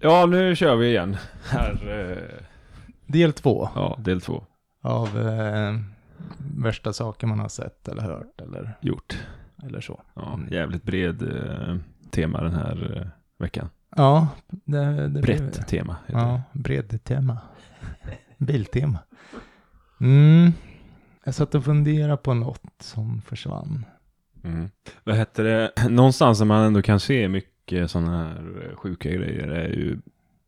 Ja, nu kör vi igen. Här, eh, Del två ja, del två. av eh, värsta saker man har sett eller hört eller, Gjort. eller så. Ja, jävligt bred eh, tema den här eh, veckan. Ja, det, det Brett blev- tema heter Ja, bredd tema. Biltema. Mm. Jag satt och funderade på något som försvann. det. Mm. Vad heter det? Någonstans där man ändå kan se mycket sådana här eh, sjuka grejer är ju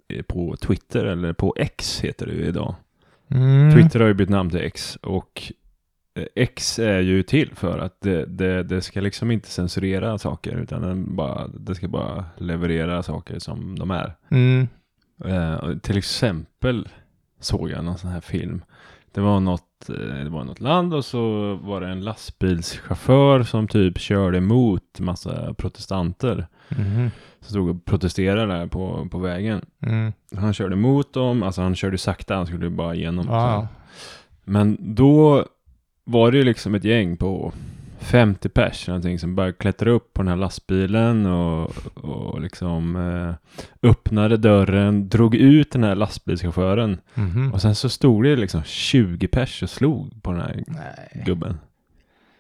eh, på Twitter eller på X heter det ju idag. Mm. Twitter har ju bytt namn till X och eh, X är ju till för att det, det, det ska liksom inte censurera saker utan bara, det ska bara leverera saker som de är. Mm. Eh, och till exempel såg jag någon sån här film. Det var något, eh, det var något land och så var det en lastbilschaufför som typ körde emot massa protestanter. Mhm. Som stod och protesterade där på, på vägen. Mm. Han körde emot dem, alltså han körde sakta, han skulle bara igenom. Ja. Men då var det ju liksom ett gäng på 50 pers någonting som började klättra upp på den här lastbilen och, och liksom eh, öppnade dörren, drog ut den här lastbilschauffören Mhm. och sen så stod det liksom 20 pers och slog på den här Nej. gubben.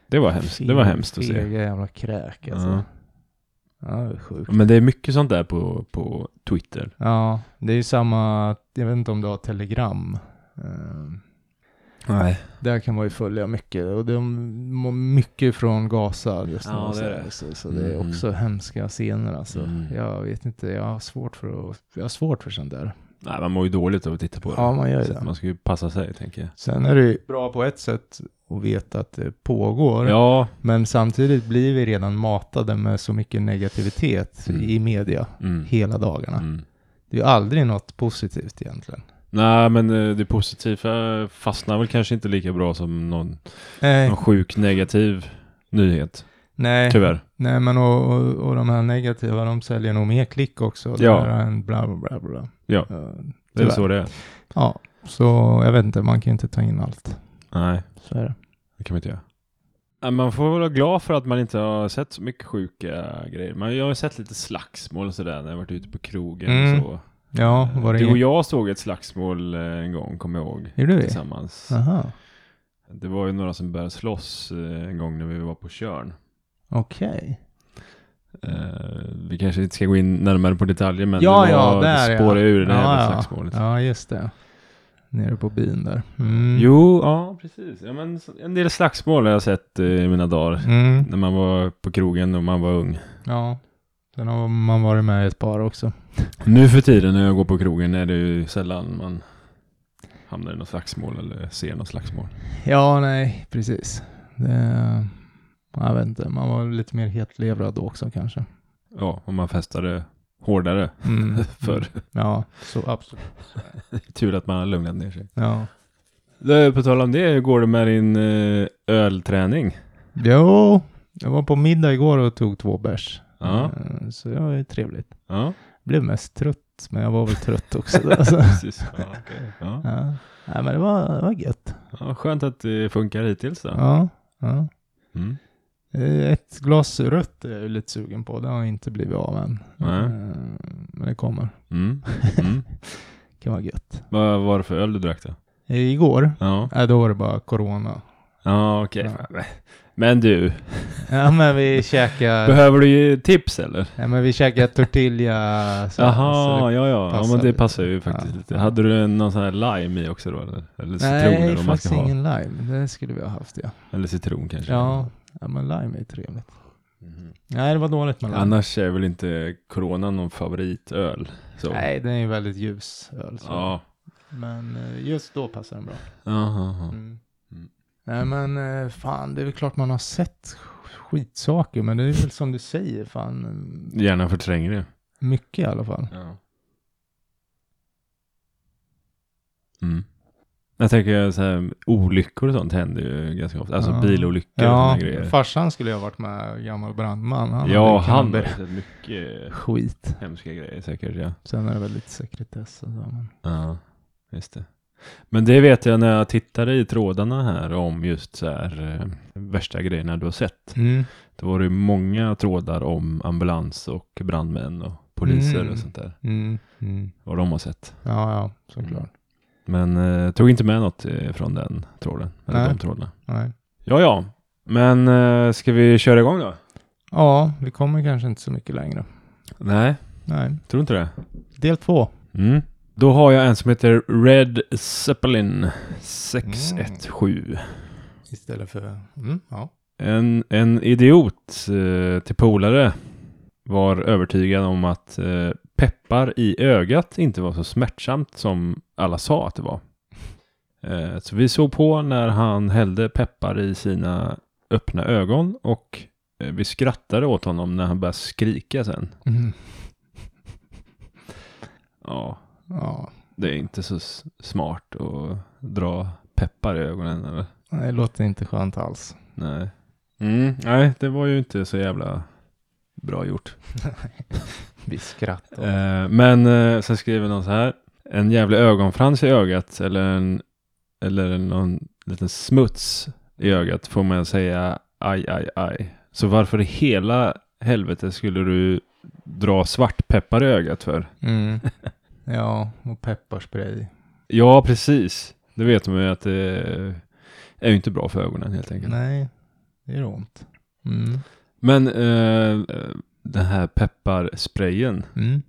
Det var hemskt, det var hemskt att se. Fega jävla kräk alltså. Ja. Ja, det är sjukt. Men det är mycket sånt där på, på Twitter. Ja, det är ju samma, jag vet inte om du har telegram. Eh, Nej. Där kan man ju följa mycket och de mår mycket från Gaza just nu. Ja, det så, är det. Så, så det är Mm. också hemska scener alltså. Mm. Jag vet inte, jag har svårt för att, jag har svårt för sånt där. Nej, man mår ju dåligt av att titta på det. Ja, man gör Så det. man ska ju passa sig, tänker jag. Sen är det ju bra på ett sätt att veta att det pågår. Ja. Men samtidigt blir vi redan matade med så mycket negativitet Mm. i media Mm. hela dagarna. Mm. Det är ju aldrig något positivt egentligen. Nej, men eh, det positiva fastnar väl kanske inte lika bra som någon, någon sjuk negativ nyhet. Nej, Tyvärr. nej men och, och, och de här negativa, de säljer nog mer klick också. Det Ja. en bla bla bla bla. Ja. Eh, Det är så det är. Ja, så jag vet inte, man kan ju inte ta in allt. Nej, Så är det. det kan man inte göra. Man får vara glad för att man inte har sett så mycket sjuka grejer. Man, jag har ju sett lite slagsmål och sådär när jag varit ute på krogen Mm. och så. Ja, var det Du och jag såg ett slagsmål eh, en gång, kommer jag ihåg. Gjorde vi? Tillsammans. Aha, Det var ju några som började slåss eh, en gång när vi var på Tjörn. Okej. Eh, vi kanske inte ska gå in närmare på detaljer men Ja, det, ja, där, det ja. ur det här ja. slagsmålet. Ja, just det. Nere på byn där. Mm. Jo, ja precis. Ja, men en del slagsmål har jag sett eh, i mina dagar. Mm. När man var på krogen och man var ung. Ja. Sen har man varit med i ett par också. Nu för tiden när jag går på krogen är det ju sällan man hamnar i något slagsmål eller ser något slagsmål. Ja, nej, precis. Det, jag vet inte, man var lite mer hetlevrad då också kanske. Ja, om man festade hårdare Mm. förr. Ja, så absolut. Tur att man har lugnat ner sig. Ja. På tal om det, hur går det med din eh, ölträning? Jo, jag var på middag igår och tog två bärs. Ja. Eh, Så det var ju trevligt. Ja, Blev mest trött, men jag var väl trött också. Precis. Ja, okej. ja. ja. Nej, men det var, det var gött. Ja, skönt att det funkar hittills då. Ja, ja. Mm. Eh, Ett glas rött är jag lite sugen på. Det har inte blivit av än. Nej. Eh, Men det kommer. Mm. Mm. kan vara gött. Vad var det för öl du drack då? Eh, Igår, Ja, äh, då var det bara corona. ja okej. Ja. Men du, Ja men vi käkade, behöver du ju tips eller? ja, men vi käkade tortilla. Jaha, ja ja. Ja men det passar ju faktiskt Ja. lite. Hade du någon sån här lime i också då eller? Eller citron Nej, eller faktiskt ingen lime. Det skulle vi ha haft ja. Eller citron kanske? Ja, Ja, men lime är trevligt. Mm. Nej, det var dåligt med lime. Annars är väl inte Corona någon favoritöl? Så. Nej, den är ju väldigt ljus öl. Så. Ja. Men eh, just då passar den bra. Aha, mm. Mm. Nej, men eh, fan, det är väl klart man har sett skitsaker, men det är väl som du säger, fan. Eh, Gärna förtränger det. Mycket i alla fall. Ja. Mm. Jag tänker så här, olyckor och sånt händer ju ganska ofta. Alltså Ja. bilolyckor och Ja, såna grejer. farsan skulle ju ha varit med, gammal brandman. Han ja, han har sett mycket Skit. hemska grejer säkert ja. Sen är det väl lite sekretess och så, men... Ja, just det. Men det vet jag när jag tittade i trådarna här om just så här eh, värsta grejerna du har sett. Mm. Då var det många trådar om ambulans och brandmän och poliser Mm. och sånt där. Mm. Mm. Vad de har sett. Ja, ja, såklart. Men eh, tog inte med något eh, från den tråden. Eller Nej. de trådarna. Nej. Ja, ja. Men eh, ska vi köra igång då? Ja, vi kommer kanske inte så mycket längre. Nej, Nej. tror inte det. Del två. Mm. Då har jag en som heter Red Zeppelin 617. Istället för... Mm, ja. En, en idiot eh, till polare var övertygad om att eh, peppar i ögat inte var så smärtsamt som alla sa att det var. Eh, så vi såg på när han hällde peppar i sina öppna ögon och eh, vi skrattade åt honom när han började skrika sen. Mm. Ja, Ja. det är inte så smart att dra peppar i ögonen eller? Nej, Det låter inte skönt alls. Nej. Mm, nej, det var ju inte så jävla bra gjort. Vi skrattar. Eh, men eh, sen skriver någon så här. En jävla ögonfrans i ögat eller en eller någon liten smuts i ögat får man säga aj, aj, aj. Så varför i hela helvete skulle du dra svartpeppar i ögat för? Mm. Ja, och pepparspray. Ja, precis. Det vet man ju att det är ju inte bra för ögonen helt enkelt. Nej, det gör ont. Mm. Men eh, den här pepparsprayen, Mm.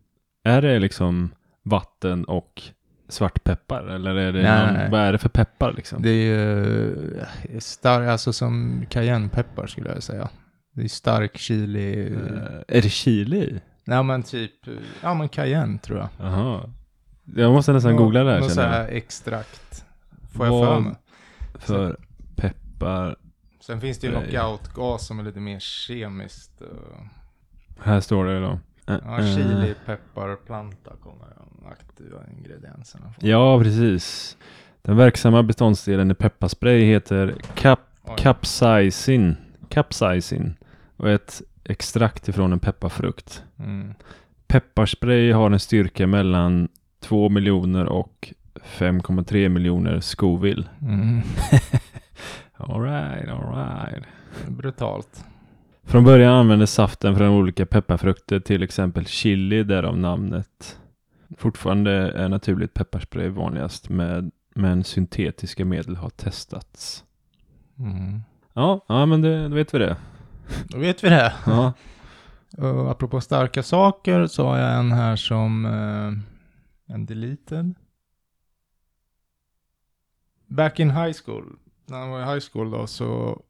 är det liksom vatten och svartpeppar? Eller är det Nej, någon, nej. vad är det för peppar liksom? Det är ju eh, stark, alltså som cayennepeppar skulle jag säga. Det är stark chili. Eh, är det chili? Nej men typ, ja men cayenne tror jag. Jaha. Jag måste nästan googla det här sån känner här extrakt. Får jag Vad- för mig. För peppar. Sen finns det ju Nej. knockout-gas som är lite mer kemiskt. eh, Här står det då. Eh, Ja, eh. chili, peppar, planta kommer de aktiva ingredienserna från. Ja, precis. Den verksamma beståndsdelen i pepparspray heter cap capsaicin. Capsaicin. Och ett extrakt ifrån en pepparfrukt. Mm. Pepparspray har en styrka mellan 2 miljoner och 5,3 miljoner Scoville. Mm. Alright, alright. Brutalt. Från början användes saften från olika pepparfrukter, till exempel chili, därav namnet. Fortfarande är naturligt pepparspray vanligast, med, men syntetiska medel har testats. Mm. Ja, ja men det, då vet vi det. Då vet vi det. Ja. Och apropå starka saker så har jag en här som eh, en deleted. Back in high school, när han var i high school då, så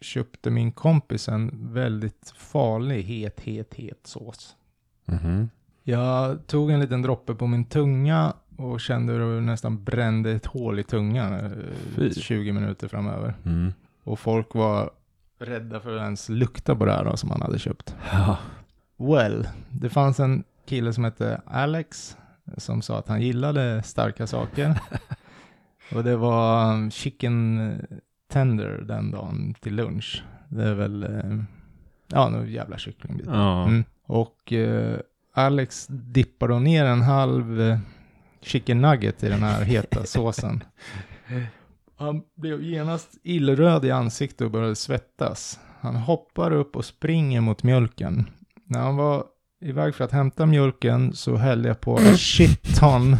köpte min kompis en väldigt farlig het, het, het sås. Mhm. Jag tog en liten droppe på min tunga och kände hur det nästan brände ett hål i tungan eh, Fy. 20 minuter framöver. Mm. Och folk var rädda för att ens lukta på det här då, som han hade köpt. Ja. Well, det fanns en kille som hette Alex som sa att han gillade starka saker. och det var um, chicken tender den dagen till lunch. Det är väl, eh, ja, någon jävla kycklingbit. Ja. Mm. Och eh, Alex dippade då ner en halv eh, chicken nugget i den här heta såsen. Han blev genast illröd i ansiktet och började svettas. Han hoppar upp och springer mot mjölken. När han var iväg för att hämta mjölken så hällde jag på shit ton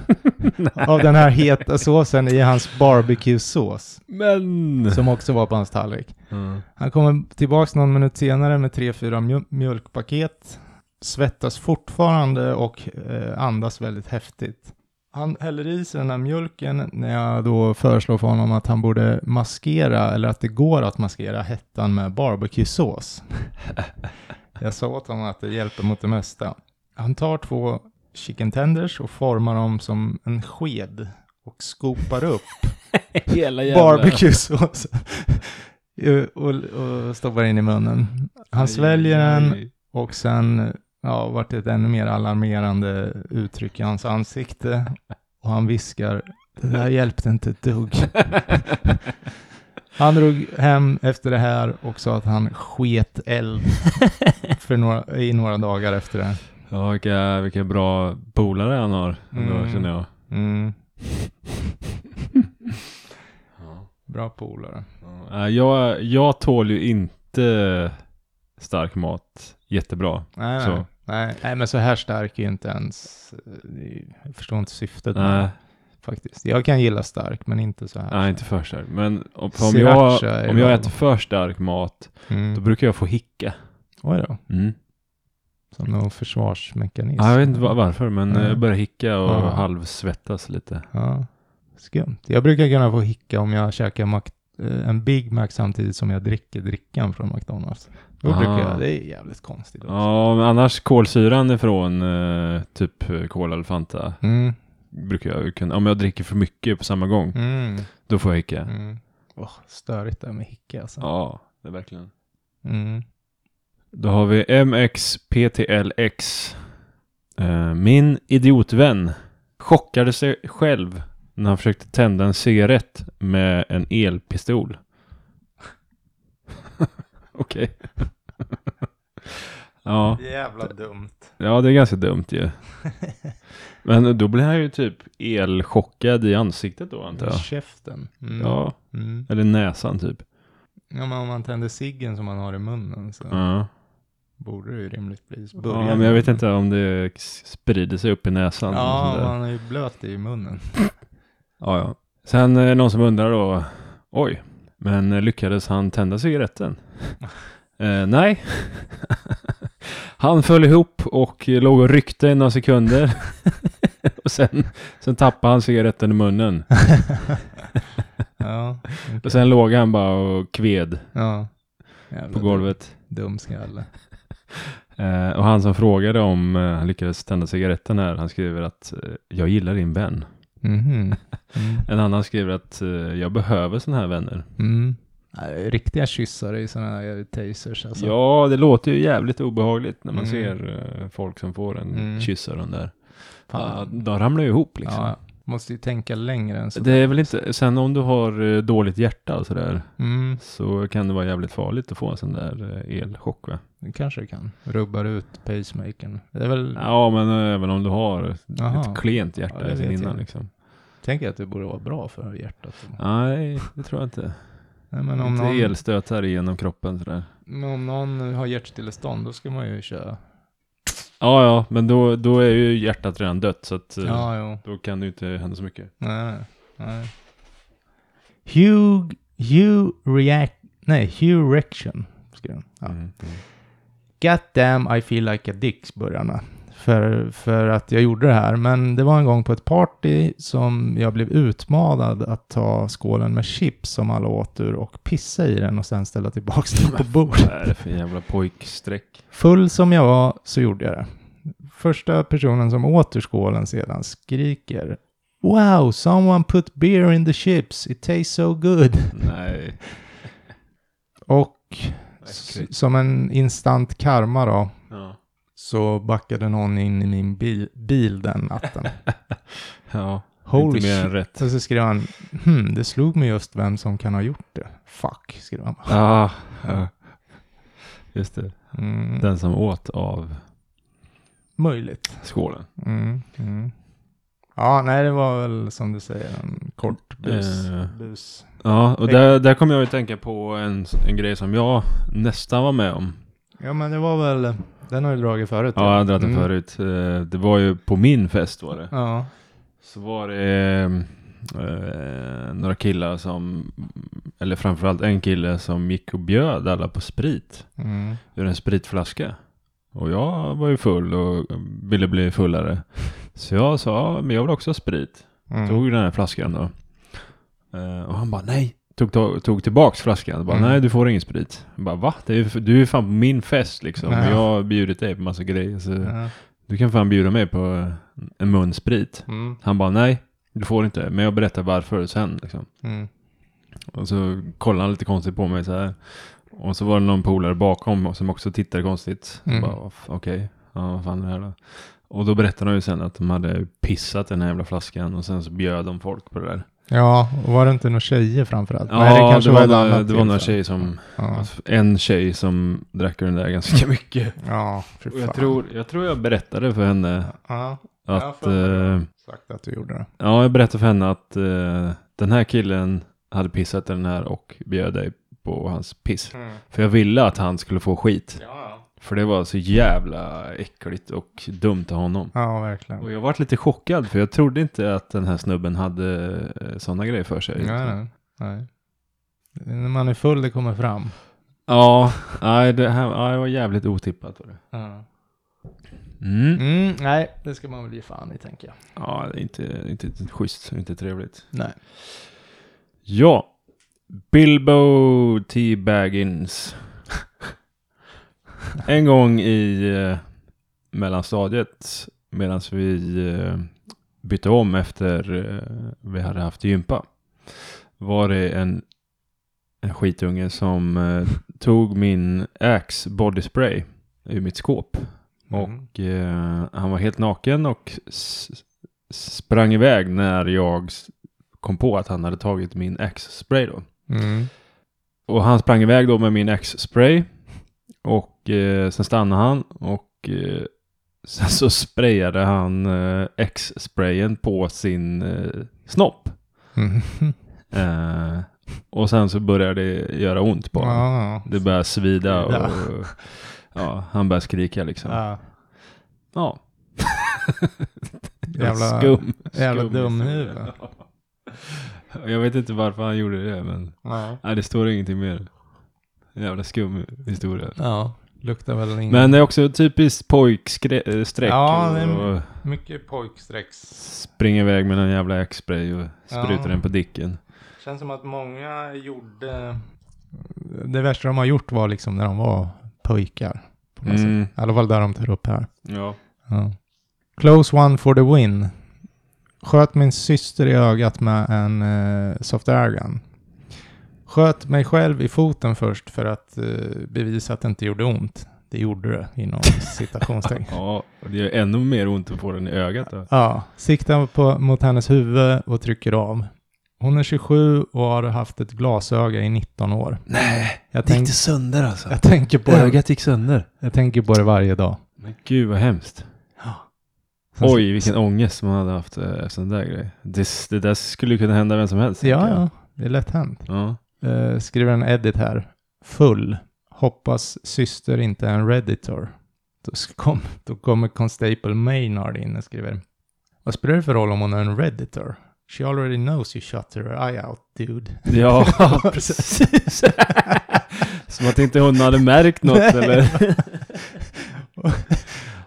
av den här heta såsen i hans barbecue-sås. Men! Som också var på hans tallrik. Ja. Han kommer tillbaks någon minut senare med tre, fyra mjö- mjölkpaket. Svettas fortfarande och eh, andas väldigt häftigt. Han häller i sig den här mjölken när jag då föreslår för honom att han borde maskera, eller att det går att maskera hettan med barbecue-sås. jag sa åt honom att det hjälper mot det mesta. Han tar två chicken tenders och formar dem som en sked och skopar upp Hela jävla... barbecue-sås och, och stoppar in i munnen. Han sväljer den och sen ja, vart det ett ännu mer alarmerande uttryck i hans ansikte och han viskar Det där hjälpte inte ett dugg. Han drog hem efter det här och sa att han sket eld för några, i några dagar efter det. Ja, vilka, vilka bra polare han har, ändå, Mm. känner jag. Mm, Ja. bra polare. Ja, Jag, jag tål ju inte stark mat jättebra. Nej, Så. nej. Nej, nej, men så här stark är ju inte ens... eh, det är ju- Jag förstår inte syftet Nej, faktiskt. Jag kan gilla stark, men inte så här. nej, inte för stark. Men om, om, jag, om jag äter för stark mat, då Mm. brukar jag få hicka. Oj då, Mm. Som någon försvarsmekanism. Ja, jag vet inte va- varför, men Nej. jag börjar hicka och Ja. halvsvettas lite. Ja, skumt. Jag brukar kunna få hicka om jag käkar Mac- eh, en Big Mac samtidigt som jag dricker drickan från McDonalds. Då Ah. brukar jag, det är jävligt konstigt också. Ja, men annars kolsyran ifrån eh, typ eh, Cola eller Fanta Mm, brukar jag kunna, om jag dricker för mycket på samma gång, mm, då får jag hicka. mm. Åh, störigt det här med hicka alltså. Ja, det är verkligen. Mm. Då har vi MXPTLX. Eh, min idiotvän chockade sig själv när han försökte tända en cigarett med en elpistol. Okej. ja, Jävla dumt. ja, det är ganska dumt ju. Men då blir han ju typ elchockad i ansiktet då antar jag. käften. Mm. Ja, Mm. eller näsan typ. ja, men om man tänder ciggen som man har i munnen så Ja. Borde det ju rimligtvis ja, börja. men jag vet inte om det sprider sig upp i näsan. Ja, man är ju blöt i munnen. Ja, ja. Sen är det någon som undrar då, oj, men eh, lyckades han tända cigaretten? eh, nej. han föll ihop och låg och ryckte i några sekunder. och sen, sen tappade han cigaretten i munnen. ja, Och sen låg han bara och kved ja. På golvet. Dum skalle. Eh, och han som frågade om eh, han lyckades tända cigaretten här, han skriver att eh, jag gillar din vän. Mhm. Mm. En annan skriver att jag behöver sådana här vänner. Mm. Riktiga kyssar i sådana här tasers alltså. Ja, det låter ju jävligt obehagligt när man Mm. ser folk som får en Mm. kyss av den där. Ja, de ramlar ju ihop liksom. Ja, måste ju tänka längre än så. Det är väl inte, sen om du har dåligt hjärta och sådär, Mm, så kan det vara jävligt farligt att få en sån där elchock va? Det kanske det kan. Rubbar ut pacemakern. Det är väl, Ja, men eh, även om du har Jaha. ett klent hjärta Ja, vet innan jag. liksom. tänker att det borde vara bra för hjärtat. Nej, det tror jag inte. Nej, men om inte någon, elstötar genom kroppen sådär. men om någon har hjärtstillestånd, då ska man ju köra. Ja, ja, men då, då är ju hjärtat redan dött så att eh, Ja, då kan det ju inte hända så mycket. Nej, nej. Hugh, Hugh React, nej, Hugh Reaction. skrev han. Ja. Mm. God damn I feel like a dick börjar med. För, för att jag gjorde det här. Men det var en gång på ett party som jag blev utmanad att ta skålen med chips som alla åt ur och pissa i den och sen ställa tillbaka den på bordet. Vad är det för jävla pojkstreck? Full som jag var så gjorde jag det. Första personen som åt ur skålen sedan skriker Wow, someone put beer in the chips. It tastes so good. Nej. Och Äckligt. som en instant karma då Ja. så backade någon in i min bil, bil den natten. Ja. Holy inte mer än rätt. Och så skrev han, hmm, det slog mig just vem som kan ha gjort det. Fuck, skrev han. Ah, ja. Just det. Mm, Den som åt av möjligt. skålen. Mm, mm. Ja, nej, det var väl som du säger en kort bus. Eh. bus. Ja, och där, där kom jag att tänka på en, en grej som jag nästan var med om. Ja, men det var väl, den har du dragit förut. Ja, jag har dragit den Mm. förut. Eh, Det var ju på min fest var det. Ja. Så var det eh, några killar som, eller framförallt en kille som gick och bjöd alla på sprit. Mm. ur en spritflaska. Och jag var ju full och ville bli fullare. Så jag sa, "Ja, men jag vill också ha sprit. Mm. Tog den här flaskan då. Eh, och han bara, nej. Tog, tog, tog tillbaks flaskan. Bara, Mm. nej du får ingen sprit. Jag bara, va? Är, du är fan på min fest liksom. Och jag har bjudit dig på massa grejer. Så du kan fan bjuda mig på en mun sprit. Mm. Han bara, nej. Du får inte. Men jag berättar varför sen liksom. Mm. Och så kollade han lite konstigt på mig så här. Och så var det någon polare bakom som också tittade konstigt. Mm. bara, "Vad f- okej, ja vad fan är det här då? Och då berättade de ju sen att de hade pissat den här jävla flaskan och sen så bjöd de folk på det där. Ja, och var det inte några tjejer framförallt? Ja, Nej, det kanske det var, var, annat det var några tjejer som, Ja, en tjej som drack den där ganska mycket. ja fy Och jag fan. tror, jag tror jag berättade för henne Ja, jag att, får höra. eh, sagt att du gjorde det. ja jag berättade för henne att eh, den här killen hade pissat den här och bjöd dig på hans piss. För jag ville att han skulle få skit. Ja, För det var så jävla äckligt och dumt av honom. ja, verkligen. Och jag varit lite chockad för jag trodde inte att den här snubben hade sådana grejer för sig. Nej, nej, nej. När man är full det kommer fram. Ja, nej, det, här, ja, det var jävligt otippat. Var det. Ja. Mm. Mm, nej, det ska man väl ge fan i tänker jag. Ja, det är inte, inte, inte schysst, inte trevligt. Nej. Ja, Bilbo T. Baggins. En gång i eh, mellanstadiet medan vi eh, bytte om efter eh, vi hade haft gympa var det en, en skitunge som eh, tog min Axe body spray ur mitt skåp Mm. och eh, han var helt naken och sprang iväg när jag kom på att han hade tagit min Axe-spray då. Mm. Och han sprang iväg då med min Axe-spray. Och eh, sen stannade han och eh, sen så sprayade han eh, X-sprayen på sin eh, snopp. Mm. Eh, och sen så började det göra ont på honom. Ja, Det började svida och Svida. ja, han började skrika liksom. Ja. ja. Jävla- skum. jävla skum dumhuvud. Jag vet inte varför han gjorde det men Ja. nej, det står ingenting mer. Jävla skum historia. ja, luktar väl inget. Men det är också typiskt pojkstreck. Ja, det är- och Mycket pojkstrecks. springa iväg med en jävla X-spray och spruta Ja. den på dicken. Känns som att många gjorde... Det värsta de har gjort var liksom när de var pojkar. På något Mm. sätt. I alla fall där de tar upp här. Ja. Ja. Close one for the win. Sköt min syster i ögat med en uh, soft airgun. Sköt mig själv i foten först för att eh, bevisa att det inte gjorde ont. Det gjorde det inom citationstecken. ja, och det gör ännu mer ont att få den i ögat då. Ja, siktar på, mot hennes huvud och trycker av. Hon är 27 och har haft ett glasöga i 19 år. Nej, Jag, det gick tänk, det sönder alltså. jag, tänker på det, Ögat gick sönder. jag tänker på det varje dag. Men gud vad hemskt. Oj, vilken ångest man hade haft eh, efter en där grej. Det, det där skulle kunna hända vem som helst. Ja, ja, det är lätt hänt. ja. Eh, skriver en edit här. Full. Hoppas syster inte är en redditor. Då, kom, då kommer Constable Maynard in och skriver. Vad spelar det för roll om hon är en redditor? She already knows you shut her eye out, dude. Ja, precis. Som att inte hon hade märkt något eller?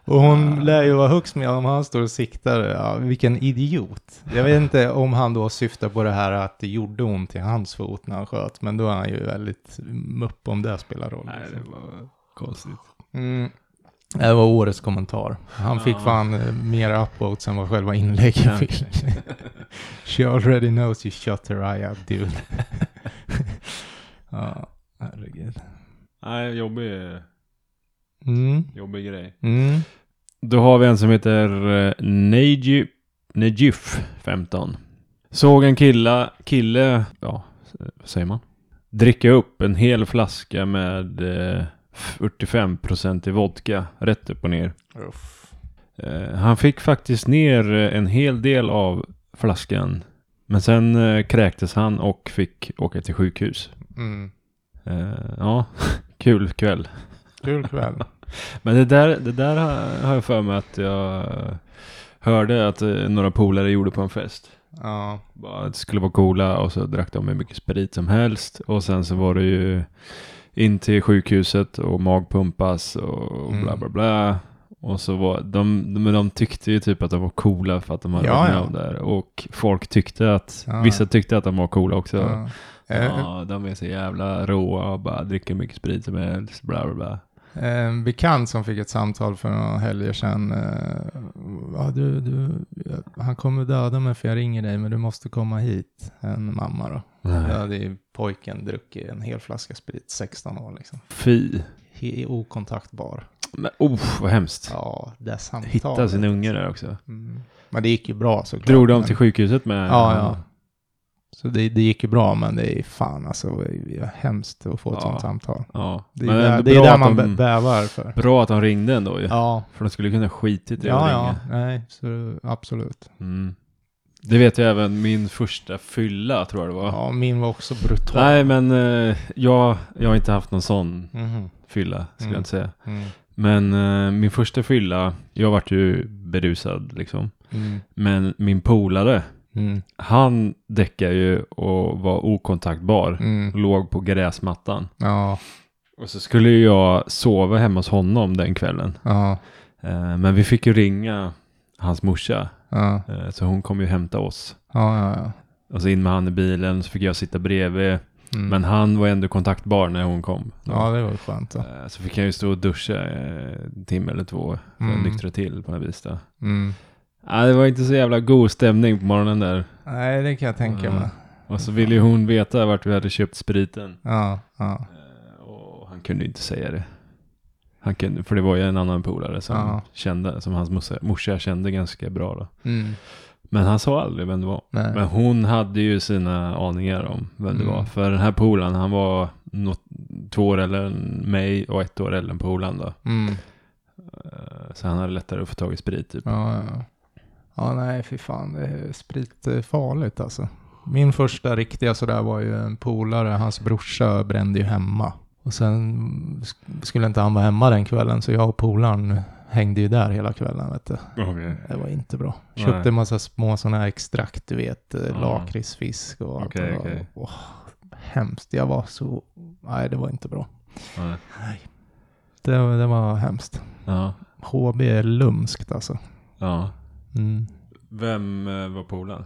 Och hon lär ju vara högst med om han står och siktar. Ja, vilken idiot. Jag vet inte om han då syftar på det här att det gjorde ont i hans fot när han sköt. Men då är han ju väldigt mupp om det spelar roll. Nej, det var konstigt. Mm. Det var årets kommentar. Han fick Ja. fan eh, mer upvotes än vad själva inlägget Ja, fick. She already knows you shut her eye out dude. ja, herregud. Nej, jobbig, Mm. jobbig grej. Mm. Då har vi en som heter Neji, Nejif 15. Såg en killa, kille, ja, vad säger man? Dricka upp en hel flaska med eh, 45% i vodka rätt upp och ner. Eh, han fick faktiskt ner eh, en hel del av flaskan. Men sen eh, kräktes han och fick åka till sjukhus. Mm. Eh, ja, kul kväll. Kul kväll. Men det där, det där har jag för mig att jag hörde att eh, några polare gjorde på en fest. Ja. Bara att det skulle vara coola och så drack de hur mycket sprit som helst. Och sen så var det ju in till sjukhuset och magpumpas och Mm. bla bla bla. Och så var de, de, men de tyckte ju typ att de var coola för att de hade Ja, varit med ja. om det här. Och folk tyckte att, Ja. vissa tyckte att de var coola också. ja. Eh, Ja, de är så jävla råa och bara dricker mycket sprit som helst, bla bla bla. En bekant som fick ett samtal för några helger sedan. eh, Ja, du, du, han kommer döda mig för jag ringer dig men du måste komma hit. En mamma då. Då hade ju pojken druckit en hel flaska sprit, 16 år liksom. Fy. He- Okontaktbar. Men oh, vad hemskt. Ja, det samtalet. Hitta sin unge där också. Mm. Men det gick ju bra såklart. Drog de till sjukhuset med? Ja, ja. Så det, det gick ju bra, men det är fan alltså det är hemskt att få ett Ja. sånt samtal. ja. Det är Men där, det är där att man de, bävar för. Bra att de ringde ändå ju. Ja, För de skulle kunna skitit i att ja, ja, ringa. nej, så absolut. Mm. Det vet jag även min första fylla tror jag det var. Ja, min var också brutal. Nej men eh, jag, jag har inte haft någon sån Mhm. fylla skulle Mm. jag inte säga. Mm. Men eh, min första fylla, jag vart ju berusad liksom. Mm. Men min polare, Mm. han däckade ju och var okontaktbar. Mm. Låg på gräsmattan. Ja, Och så skulle jag sova hemma hos honom den kvällen. ja, Eh, men vi fick ju ringa hans morsa. ja, Eh, så hon kom ju hämta oss. ja, ja, ja. Och så in med han i bilen, så fick jag sitta bredvid. Mm. Men han var ändå kontaktbar när hon kom. Ja, det var skönt då. Eh, Så fick jag ju stå och duscha en timme eller två för att Mm. nyktra till på något vis. Mm. Ja, det var inte så jävla god stämning på morgonen där. Nej, det kan jag tänka Ja. mig. Och så ville ju hon veta vart vi hade köpt spriten. Ja, ja, Eh, Och han kunde inte säga det. Han kunde, för det var ju en annan polare som Ja. kände, som hans morsa, morsa kände ganska bra då. mm. Men han sa aldrig vem det var. Nej. Men hon hade ju sina aningar om vem det Mm. var. För den här polaren, han var något, två år äldre än mig och ett år äldre än polaren då. Mm. Eh, Så han hade lättare att få tag i sprit typ. Ja, ja, ja. Nej, fy fan. Det är sprit farligt alltså. Min första riktiga sådär var ju en polare, hans brorsa brände ju hemma. Och sen sk- skulle inte han vara hemma den kvällen, så jag och polaren hängde ju där hela kvällen. Vet du. Okej. Det var inte bra. Nej. Köpte en massa små sådana här extrakt, du vet, Ja. lakritsfisk och allt. Det var- okej. Åh, hemskt. Jag var så... Nej, det var inte bra. Ja. Det, var- det var hemskt. Ja. HB är lumskt alltså. ja. Mm. Vem eh, var polaren?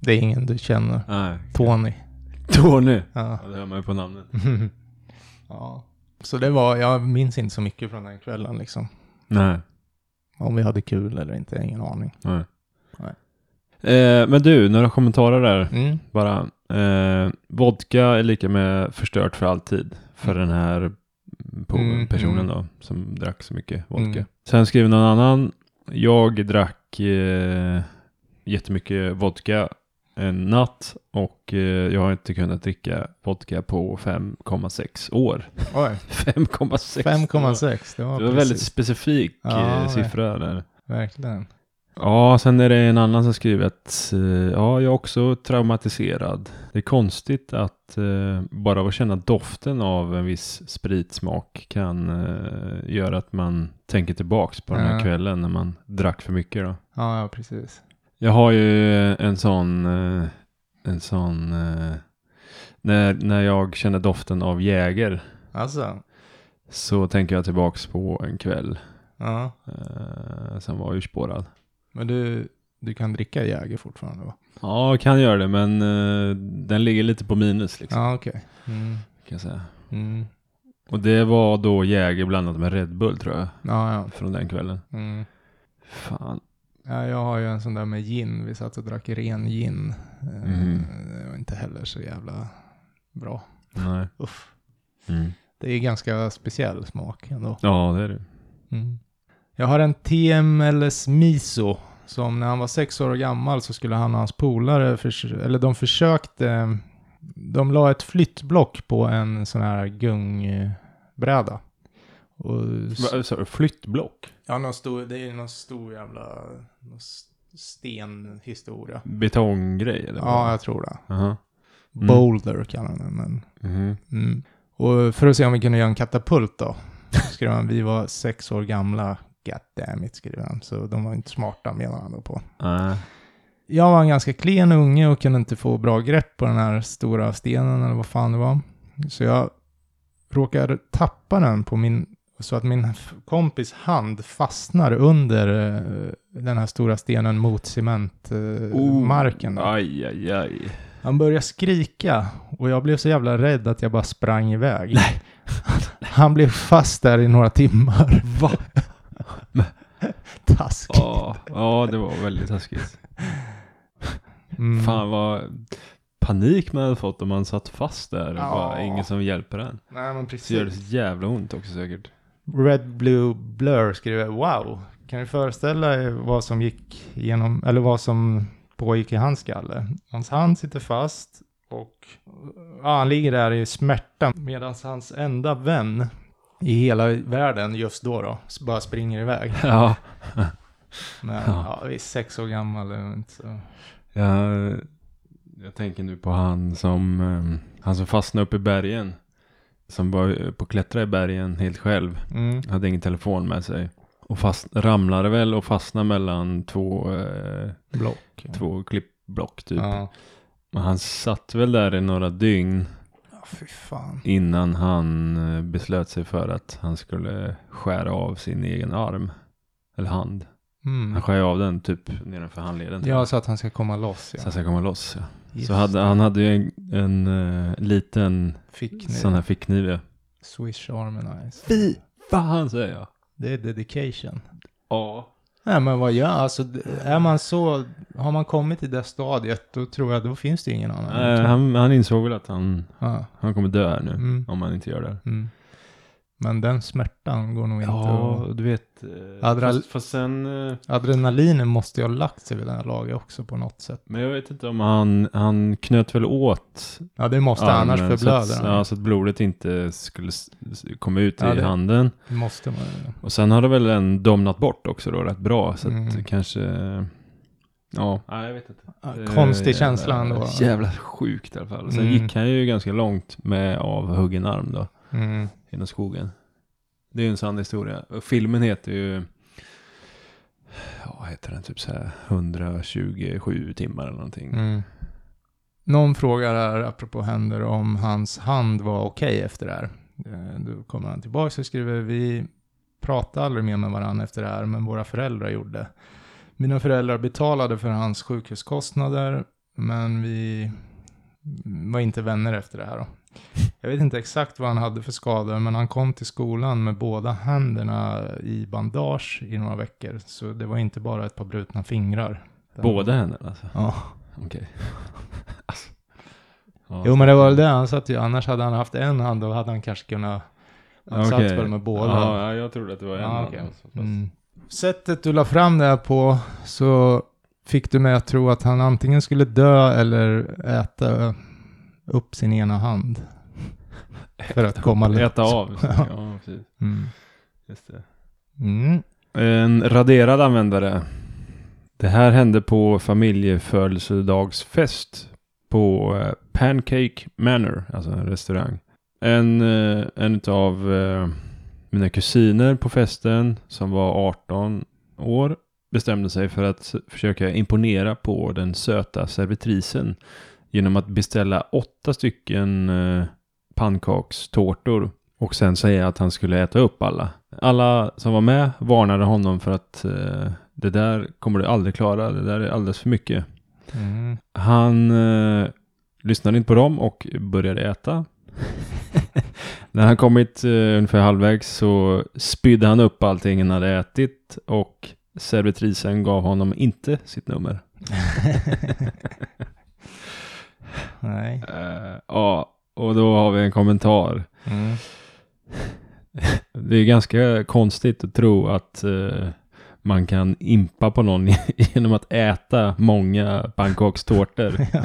Det är ingen du känner. Nej. Tony. Tony. Ja. Ja, det hör man ju på namnet. ja. Så det var, jag minns inte så mycket från den kvällen liksom. Nej. Om vi hade kul eller inte, ingen aning. Nej. Nej. Eh, men du, några kommentarer där. Mm. Bara. Eh, vodka är lika med förstört för alltid. För den här Mm, personen mm. då. Som drack så mycket vodka. Mm. Sen skriver någon annan. Jag drack eh, jättemycket vodka en natt. Och eh, jag har inte kunnat dricka vodka på 5,6 år. Oj, 5,6 5,6. Det var, Det var väldigt specifik Ja, eh, siffra där. Verkligen. Ja, sen är det en annan som skriver att eh, ja, jag är också traumatiserad. Det är konstigt att eh, bara att känna doften av en viss spritsmak kan eh, göra att man tänker tillbaks på den här Ja. kvällen när man drack för mycket då. Ja, ja, precis. Jag har ju en sån, eh, en sån, eh, när, när jag känner doften av Jäger Alltså. så tänker jag tillbaks på en kväll eh, som var urspårad. Men du, du kan dricka Jäger fortfarande va? Ja, kan göra det, men eh, den ligger lite på minus liksom, Ja, okej. Mm. kan jag säga. Mm. Och det var då Jäger blandat med Red Bull tror jag, Ja, ja. från den kvällen. Mm. Fan. Ja, jag har ju en sån där med gin. Vi satt och drack ren gin. Eh, Mhm. Det var inte heller så jävla bra. Nej. Uff. Mm. Det är ganska speciell smak ändå. Ja, det är det. Mm. Jag har en TMLS Miso. Som när han var sex år gammal så skulle han och hans polare, eller de försökte, de la ett flyttblock på en sån här gungbräda. Och, Va, så, flyttblock? ja, någon stor, det är någon stor jävla någon stenhistoria. Betonggrej eller? Ja, jag tror det. Aha. Mm. Boulder kallar den, men Mhm. Mm. Och för att se om vi kunde göra en katapult då, skrev han, vi var sex år gamla, God damn it, skrev han. Så de var inte smarta menar han då på. Nej. Jag var en ganska klen unge och kunde inte få bra grepp på den här stora stenen eller vad fan det var. Så jag råkade tappa den på min, så att min kompis hand fastnar under eh, den här stora stenen mot cementmarken. Oh. Aj, aj, aj. Han började skrika och jag blev så jävla rädd att jag bara sprang iväg. Nej. Han blev fast där i några timmar. Va? Taskigt. Ja, ja, det var väldigt taskigt. Mm. Fan vad panik man hade fått om man satt fast där och Ja. bara ingen som hjälper en. Nej men Så gör det precis. så jävla ont också säkert. Red Blue Blur skriver wow. Kan du föreställa er vad som gick igenom, eller vad som pågick i hans skalle? Hans hand sitter fast och ja, han ligger där i smärta medan hans enda vän i hela världen just då då bara springer iväg. Ja. Men Ja. ja, vi är sex år gammal inte så. Jag, jag tänker nu på han som, eh, han som fastnade upp i bergen. Som var på att klättra i bergen helt själv. Mm. Hade ingen telefon med sig. Och fast, ramlade väl och fastnade mellan två, eh, Block. två klippblock typ. Ja. Men han satt väl där i några dygn ja, fy fan. innan han eh, beslöt sig för att han skulle skära av sin egen arm. Eller hand. Mm. Han skär ju av den typ nedanför handleden. tror Ja, så att han ska komma loss Så ja. han ska komma loss. Ja. Just Så hade, han hade ju en, en eh, liten Fick sån här fickniv. ja. Swish Harmonize. Fy fan säger jag. Det är dedication. Ja. Nej men vad gör alltså, är man så, har man kommit till det stadiet då tror jag då finns det ingen annan. Nej, han, han insåg väl att han, ja. han kommer dö här nu. mm. Om han inte gör det. Mm. Men den smärtan går nog inte Ja, att... du vet. eh, Adral- Fast, fast sen. eh, Adrenalinen måste ju ha lagt sig vid det här laget också på något sätt. Men jag vet inte om han, han knöt väl åt Ja det måste armen annars förblöder så att, han. ja, så att blodet inte skulle komma ut Ja, i det- handen. Det måste man ju. Och sen har det väl en domnat bort också då rätt bra. Så att Mm. kanske. Ja, nej jag vet inte. Ja, Eh, Konstig jävla- känsla ändå. Jävla sjukt i alla fall. Sen Mm. gick han ju ganska långt med avhuggen arm då. Mm. Genom skogen. Det är ju en sann historia. Och filmen heter ju... Ja, vad heter den? Typ så här 127 timmar eller någonting. Mm. Någon frågar här, apropå händer, om hans hand var okej efter det här. Eh, då kommer han tillbaka och skriver, vi pratade aldrig mer med varandra efter det här, men våra föräldrar gjorde. Mina föräldrar betalade för hans sjukhuskostnader, men vi var inte vänner efter det här. Då. Jag vet inte exakt vad han hade för skador, men han kom till skolan med båda händerna i bandage i några veckor. Så det var inte bara ett par brutna fingrar. Båda händerna alltså? Ja. Okej. alltså. Ja, Jo men det var väl det han satt ju, annars hade han haft en hand då hade han kanske kunnat han satt Okej. väl med båda. Ja, ja, jag trodde att det var en Ja, hand okej. alltså, Mm. Sättet du la fram det här på så fick du mig att tro att han antingen skulle dö eller äta upp sin ena hand. För att komma lätt. Äta av. Ja. precis. Mm. Just det. Mm. En raderad användare. Det här hände på familjefödelsedagsfest på eh, Pancake Manor, alltså en restaurang. En, eh, en av eh, mina kusiner på festen som var 18 år bestämde sig för att försöka imponera på den söta servitrisen genom att beställa åtta stycken pannkakstårtor och sen säga att han skulle äta upp alla. Alla som var med varnade honom för att eh, det där kommer du aldrig klara, det där är alldeles för mycket. Mm. Han eh, lyssnade inte på dem och började äta. När han kommit eh, ungefär halvvägs så spydde han upp allting han hade ätit och servitrisen gav honom inte sitt nummer. Nej. Eh, ja, och då har vi en kommentar. Mm. Det är ganska konstigt att tro att eh, man kan impa på någon genom att äta många pannkakstårtor.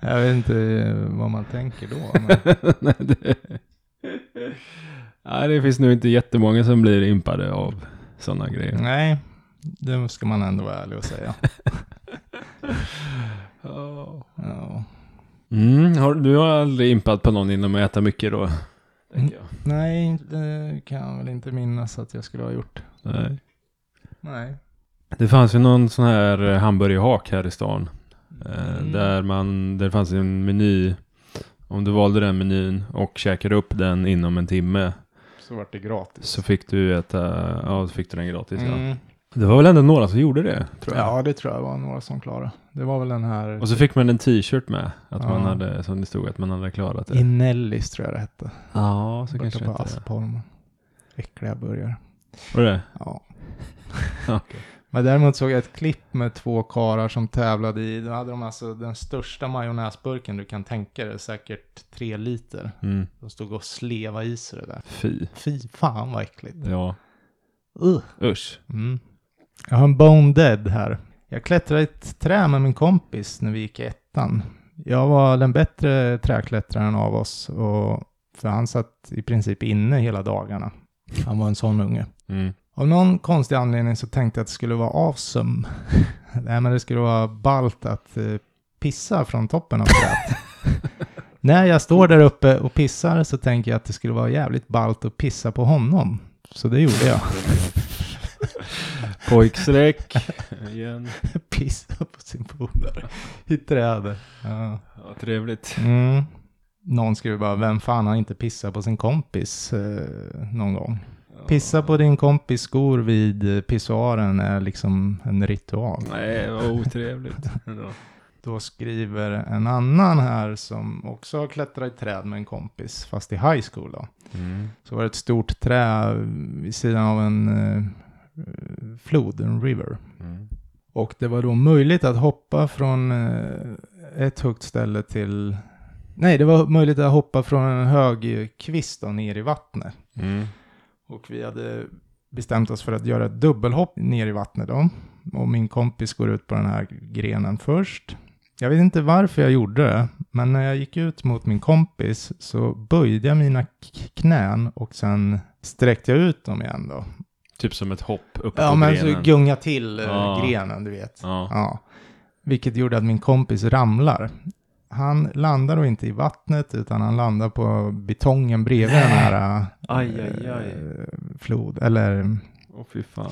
Ja. Jag vet inte vad man tänker då. Men... Det... Nej, det finns nog inte jättemånga som blir impade av sådana grejer. Nej, det ska man ändå vara ärlig och säga. Ja. Mm, har, du har aldrig impat på någon genom att äta mycket då? jag. Nej, det kan jag väl inte minnas att jag skulle ha gjort. Nej. Nej. Det fanns ju någon sån här eh, hamburgerhak här i stan. Eh, Mm. Där man, där det fanns en meny. Om du valde den menyn och käkade upp den inom en timme Så vart det gratis. så fick du äta, ja så fick du den gratis ja. Det var väl ändå några som gjorde det, tror jag. Ja, det tror jag var några som klarade. Det var väl den här Och så fick man en t-shirt med, att Ja. man hade, som det stod, att man hade klarat det. Inellis tror jag det hette. ja, så Borta kanske på det. Aspholm. Äckliga burgare. Var det Ja. Men däremot såg jag ett klipp med två karar som tävlade i, då hade de alltså den största majonnäsburken du kan tänka dig, säkert tre liter. Mm. De stod och sleva i sig det där. Fy. Fy fan vad äckligt. Ja. Uh. Usch. Mm. Jag har en Bone Dead här. Jag klättrade i ett trä med min kompis när vi gick i ettan. Jag var den bättre träklättraren av oss, och, för han satt i princip inne hela dagarna. Han var en sån unge. Mm. Av någon konstig anledning så tänkte jag att det skulle vara awesome. Nej, men det skulle vara ballt att eh, pissa från toppen av trädet. När jag står där uppe och pissar så tänker jag att det skulle vara jävligt ballt att pissa på honom. Så det gjorde jag. Pojkstreck. Igen. Pissa på sin polare. I trädet. Ja. Ja, trevligt. Mm. Någon skriver bara, vem fan har inte pissat på sin kompis eh, någon gång? Pissa på din kompis skor vid pissoaren är liksom en ritual. Nej, vad otrevligt. Då skriver en annan här som också har klättrat i träd med en kompis, fast i high school då. Mm. Så var det ett stort trä vid sidan av en eh, flod, en river. Mm. Och det var då möjligt att hoppa från eh, ett högt ställe till... Nej, det var möjligt att hoppa från en hög kvist då, ner i vattnet. Mm. Och vi hade bestämt oss för att göra ett dubbelhopp ner i vattnet då. Och min kompis går ut på den här grenen först. Jag vet inte varför jag gjorde det, men när jag gick ut mot min kompis så böjde jag mina knän och sen sträckte jag ut dem igen då. Typ som ett hopp uppe Ja, på men grenen. så gunga till eh, Ja. grenen, du vet. Ja. Ja. Vilket gjorde att min kompis ramlar. Han landar då inte i vattnet utan han landar på betongen bredvid den här Aj, aj, aj. eh, flod, eller Åh fy fan.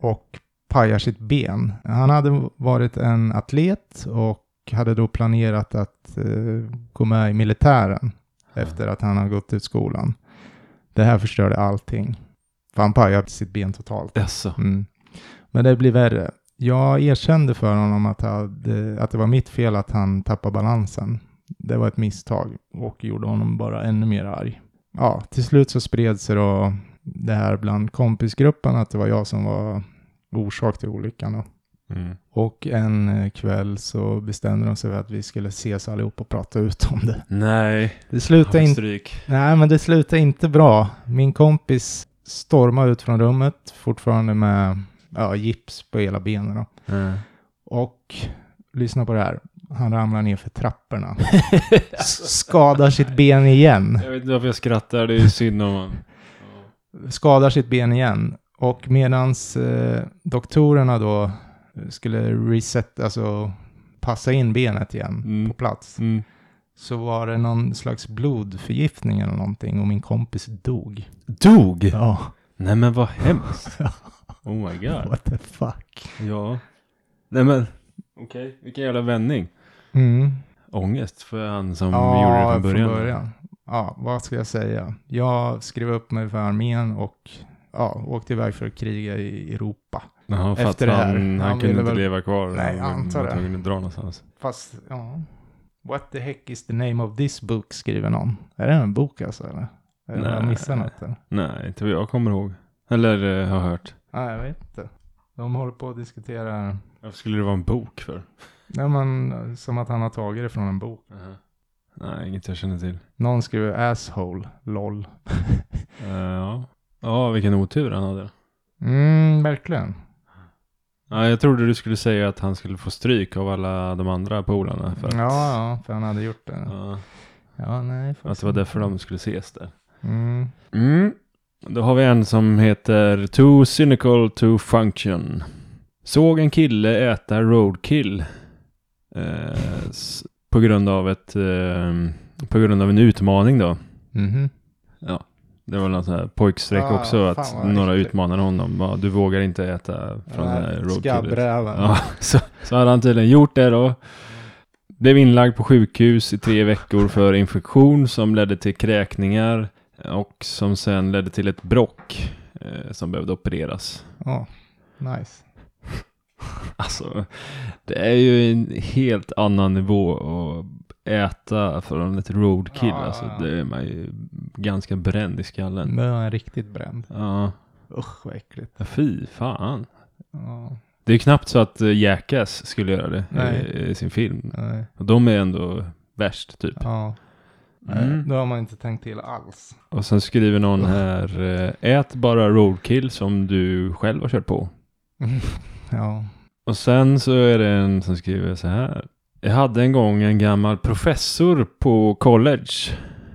och pajar sitt ben. Han hade varit en atlet och hade då planerat att eh, gå med i militären efter att han har gått ut skolan. Det här förstörde allting. För han pajade sitt ben totalt. Jaså? Mm. Men det blir värre. Jag erkände för honom att, hade, att det var mitt fel att han tappade balansen. Det var ett misstag och gjorde honom bara ännu mer arg. Ja, till slut så spred sig då det här bland kompisgruppen att det var jag som var orsak till olyckan. Mm. Och en eh, kväll så bestämde de sig för att vi skulle ses allihop och prata ut om det. Nej. Det slutade inte. Nej, men det slutade inte bra. Min kompis stormade ut från rummet, fortfarande med ja, gips på hela benen. Mm. Och lyssna på det här. Han ramlar ner för trapporna. Skadar sitt ben igen. Jag vet inte varför jag skrattar, det är ju synd om honom. Skadar sitt ben igen. Och medans eh, doktorerna då skulle reset, alltså passa in benet igen Mm. på plats. Mm. Så var det någon slags blodförgiftning eller någonting och min kompis dog. Dog? Ja, Nej men vad hemskt. Oh my god. what the fuck. Ja. Nej men. Okej, vilken jävla vändning. Mm. Ångest för han som gjorde det från början. Ja, vad ska jag säga? Jag skrev upp mig för armén och ja, åkte iväg för att kriga i Europa. Jaha, för Efter det här. han, han, Han kunde inte väl- leva kvar. Nej, jag han antar var det. tvungen att dra någonstans. Fast, ja. What the heck is the name of this book, skriver någon. Är det en bok alltså, eller? Eller har jag Nej. missat något? Eller? Nej, inte vad jag kommer ihåg. Eller eh, har hört. Nej, jag vet inte. De håller på att diskutera, Varför skulle det vara en bok för? nej men, som att han har tagit det från en bok. Nej, inget jag känner till. Någon skriver asshole, lol. Eh, ja. ja, vilken otur han hade. Mm, verkligen. Ja, jag trodde du skulle säga att han skulle få stryk av alla de andra polarna. För att, Ja, ja, för han hade gjort det. ja, Ja, nej. att det var därför de skulle ses där. Mm. Mm. Då har vi en som heter Too cynical to function. Såg en kille äta roadkill. Eh, på grund av ett... Eh, på grund av en utmaning då. Mhm. Ja. Det var något sånt här pojkstreck Ah, också. Att några äckligt. utmanade honom. Ja, du vågar inte äta från den här roadkillet. Ja, så, så hade han tydligen gjort det då. Blev inlagd på sjukhus i tre veckor för infektion som ledde till kräkningar och som sen ledde till ett brock eh, som behövde opereras. Ja, nice. Alltså, det är ju en helt annan nivå att äta från ett roadkill. Ja, ja, Alltså, ja. det är man ju ganska bränd i skallen. Det var riktigt bränd. Ja, Usch vad äckligt. fy fan. Ja, Det är knappt så att eh, Jackass skulle göra det Nej. i, i sin film. nej. Och de är ändå värst typ. Ja. Mm. Då har man inte tänkt till alls. Och sen skriver någon här, eh, ät bara roadkill som du själv har kört på. ja. Och sen så är det en som skriver så här. Jag hade en gång en gammal professor på college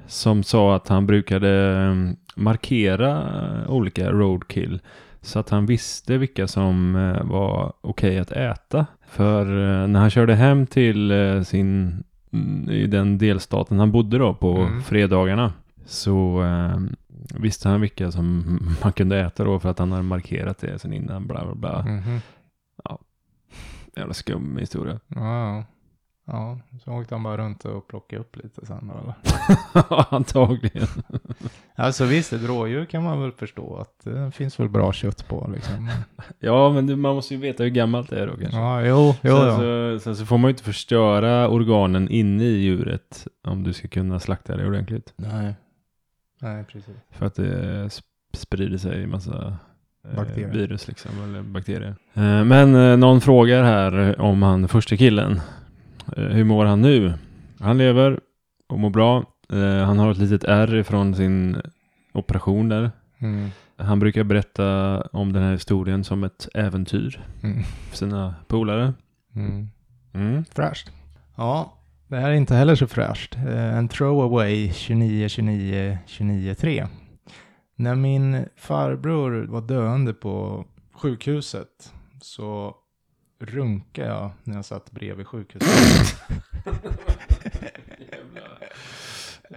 som sa att han brukade eh, markera eh, olika roadkill så att han visste vilka som eh, var okej att äta. För eh, när han körde hem till sin, mm, i den delstaten han bodde då på Mm. fredagarna så eh, visste han vilka som man kunde äta då för att han hade markerat det sen innan bla bla bla. Mhm. Jävla skum historia. Ja. Ja, så åkte han bara runt och plockade upp lite sen eller? Antagligen. Alltså visst, ett rådjur kan man väl förstå att det finns väl bra kött på liksom. Ja, men det, man måste ju veta hur gammalt det är då kanske. Ja, jo, jo, sen, ja. så, sen så får man ju inte förstöra organen inne i djuret om du ska kunna slakta det ordentligt. Nej. Nej, precis. För att det sp- sprider sig i massa eh, Bakterier. virus liksom, eller bakterier. Eh, men eh, någon frågar här om han första killen. Eh, hur mår han nu? Han lever och mår bra. Eh, han har ett litet ärr från sin operation där. Mm. Han brukar berätta om den här historien som ett äventyr Mm. för sina polare. Mm. Mm. Fräscht. Ja, det här är inte heller så fräscht. Eh, En throwaway 29 29 29 3. När min farbror var döende på sjukhuset så runkade jag när jag satt bredvid sjukhuset. jävla,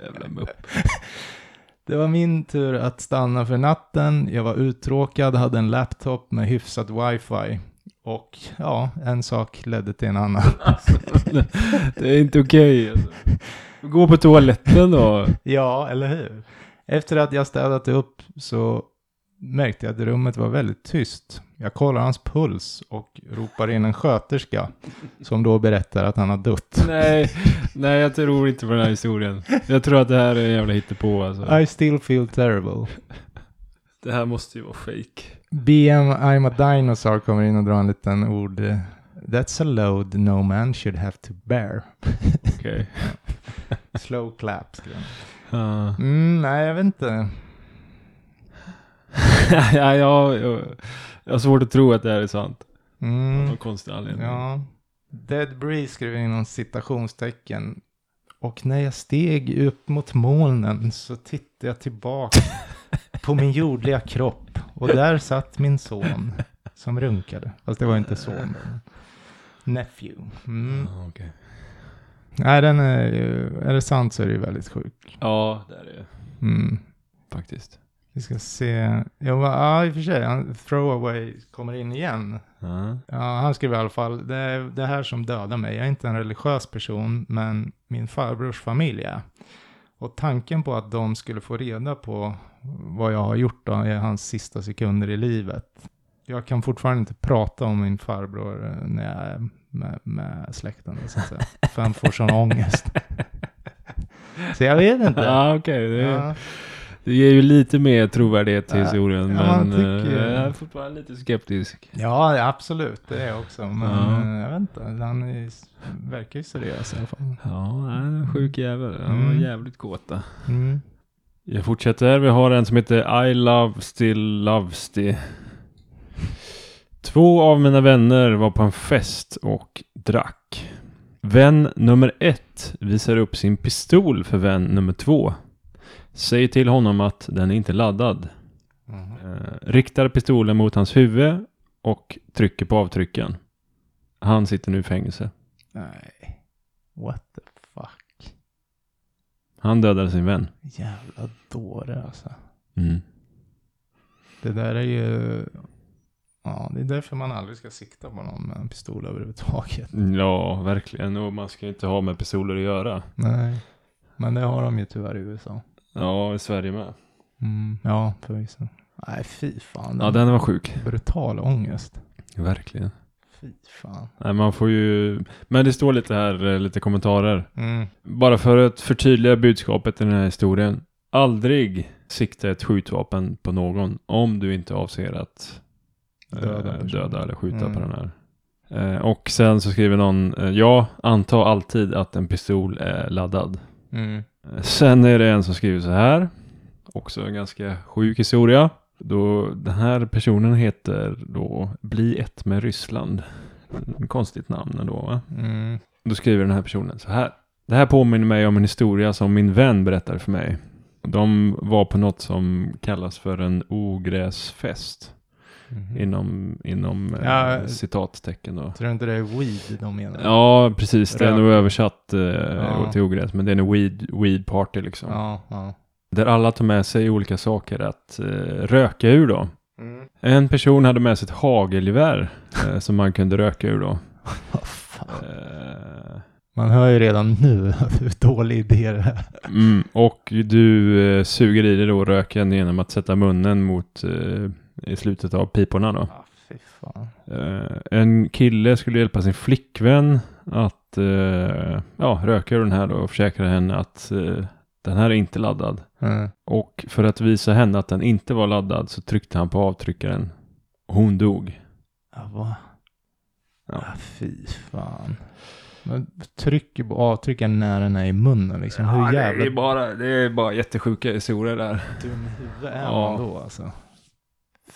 jävla mupp. Det var min tur att stanna för natten. Jag var uttråkad, hade en laptop med hyfsat wifi. Och ja, en sak ledde till en annan. Det är inte okej alltså. Gå på toaletten då. Ja, eller hur? Efter att jag städat upp så märkte jag att rummet var väldigt tyst. Jag kollar hans puls och ropar in en sköterska som då berättar att han har dött. Nej, nej jag tror inte på den här historien. Jag tror att det här är en jävla hittepå alltså. I still feel terrible. Det här måste ju vara fake. BM I'm a dinosaur kommer in och drar en liten ord. That's a load no man should have to bear. Okej. Slow clap. Ja. Mm, nej, jag vet inte. ja, jag, jag, jag har svårt att tro att det här är sant. Av Mm. någon konstig anledning. Ja. Dead Breeze skriver inom citationstecken. Och när jag steg upp mot molnen så tittade jag tillbaka på min jordliga kropp. Och där satt min son som runkade. Fast det var inte son. Nephew. Mm. Ja, okej. Nej, den är ju, är det sant så är det ju väldigt sjuk. Ja, det är det Mm. faktiskt. Vi ska se. Va- ja, i och för sig. Han, throwaway kommer in igen. Ja. Ja, han skriver i alla fall, det är det här som dödar mig. Jag är inte en religiös person, men min farbrors familj är. Och tanken på att de skulle få reda på vad jag har gjort då i hans sista sekunder i livet. Jag kan fortfarande inte prata om min farbror eh, när jag är med, med släkten, så att säga. För han får sån ångest. Så jag vet inte. Ja, okej. Det, Ja. Det ger ju lite mer trovärdighet till historien. ja, men tycker- eh, jag är fortfarande lite skeptisk. Ja, absolut. Det är jag också. Men Ja. eh, jag vet inte. Han är, verkar ju seriös i alla fall. Ja, en sjuk jävel. Han var Mm. jävligt kåta. Mm. Jag fortsätter. Vi har en som heter I Love Still Loves the. Två av mina vänner var på en fest och drack. Vän nummer ett visar upp sin pistol för vän nummer två. Säger till honom att den är inte laddad. Mhm. Eh, riktar pistolen mot hans huvud och trycker på avtrycken. Han sitter nu i fängelse. Nej. What the fuck. Han dödade sin vän. Jävla dåre alltså. Mm. Det där är ju... Ja, det är därför man aldrig ska sikta på någon med en pistol överhuvudtaget. Ja, verkligen. Och man ska inte ha med pistoler att göra. Nej. Men det har de ju tyvärr i USA. Ja, i Sverige med. Mm. Ja, förvisso. Nej, fy fan. Ja, den var sjuk. Brutal ångest. Verkligen. Fy fan. Nej, man får ju... Men det står lite här, eh, lite kommentarer. Mm. Bara för att förtydliga budskapet i den här historien. Aldrig sikta ett skjutvapen på någon om du inte avser att Döda eh, döda eller skjuta Mm. på den här. Eh, och sen så skriver någon, ja, anta alltid att en pistol är laddad. Mm. Sen är det en som skriver så här, också en ganska sjuk historia. Då den här personen heter då Bli ett med Ryssland. Konstigt namn ändå va? Mm. Då skriver den här personen så här. Det här påminner mig om en historia som min vän berättade för mig. De var på något som kallas för en ogräsfest. Mhm. Inom, inom eh, Ja. citattecken då. Tror du inte det är weed de menar? Ja, precis. Det är nog översatt eh, Ja. till ogräs. Men det är en weed, weed party liksom. Ja, ja. Där alla tar med sig olika saker att eh, röka ur då. Mm. En person hade med sig ett hagelgevär eh, som man kunde röka ur då. Vad fan. Eh, Man hör ju redan nu hur dålig idé det är. Mm, och du eh, suger i dig då röken genom att sätta munnen mot eh, i slutet av piporna då. Ja, fan. Eh, en kille skulle hjälpa sin flickvän att eh, ja, röka ur den här då och försäkra henne att eh, den här är inte laddad. Mm. Och för att visa henne att den inte var laddad så tryckte han på avtryckaren. Och hon dog. Ja, va? Ja. Ja. fy fan. Man trycker på avtryckaren när den är i munnen liksom. Hur det, jävla är bara, det är bara jättesjuka historier där. dum i huvudet är Ja. man då alltså?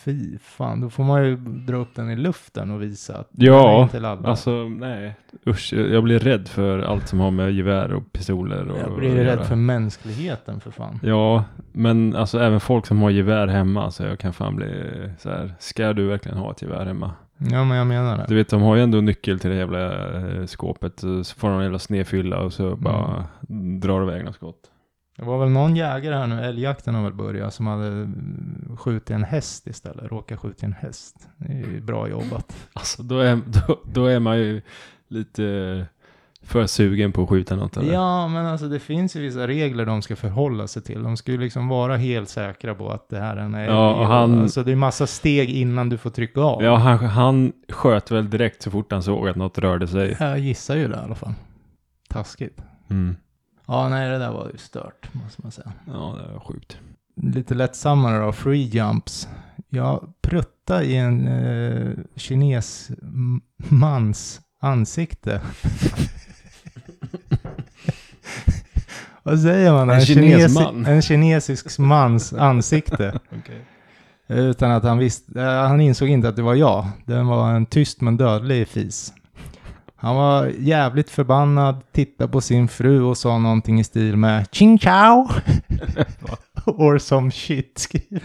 Fy fan, då får man ju dra upp den i luften och visa att Ja, inte laddad. Alltså nej, usch, jag blir rädd för allt som har med gevär och pistoler och jag blir att rädd för mänskligheten för fan. Ja, men alltså även folk som har gevär hemma, så jag kan fan bli så här, ska du verkligen ha ett gevär hemma? Ja, men jag menar det. Du vet, de har ju ändå nyckel till det jävla eh, skåpet, så får de en jävla snedfylla och så bara drar iväg något skott. Det var väl någon jägare här nu, älgjakten har väl börjat, som hade skjutit en häst istället. Råkat skjuta en häst. Det är ju bra jobbat. Alltså då är, då, då är man ju lite för sugen på att skjuta något eller? Ja, men alltså det finns ju vissa regler de ska förhålla sig till. De ska ju liksom vara helt säkra på att det här är en älg. Ja, och han- Alltså det är massa steg innan du får trycka av. Ja, han, han sköt väl direkt så fort han såg att något rörde sig. Jag gissar ju det i alla fall. Taskigt. Mm. Ja, nej, det där var ju stört, måste man säga. Ja, det var sjukt. Lite lättsammare då, free jumps. Jag prutta i en eh, kines m- mans ansikte. Vad säger man? En En, kines kinesi- man. en kinesisk mans ansikte. Utan att han visste, eh, han insåg inte att det var jag. Det var en tyst men dödlig fis. Han var jävligt förbannad, tittade på sin fru och sa någonting i stil med Ching Chao! Or some shit, skriver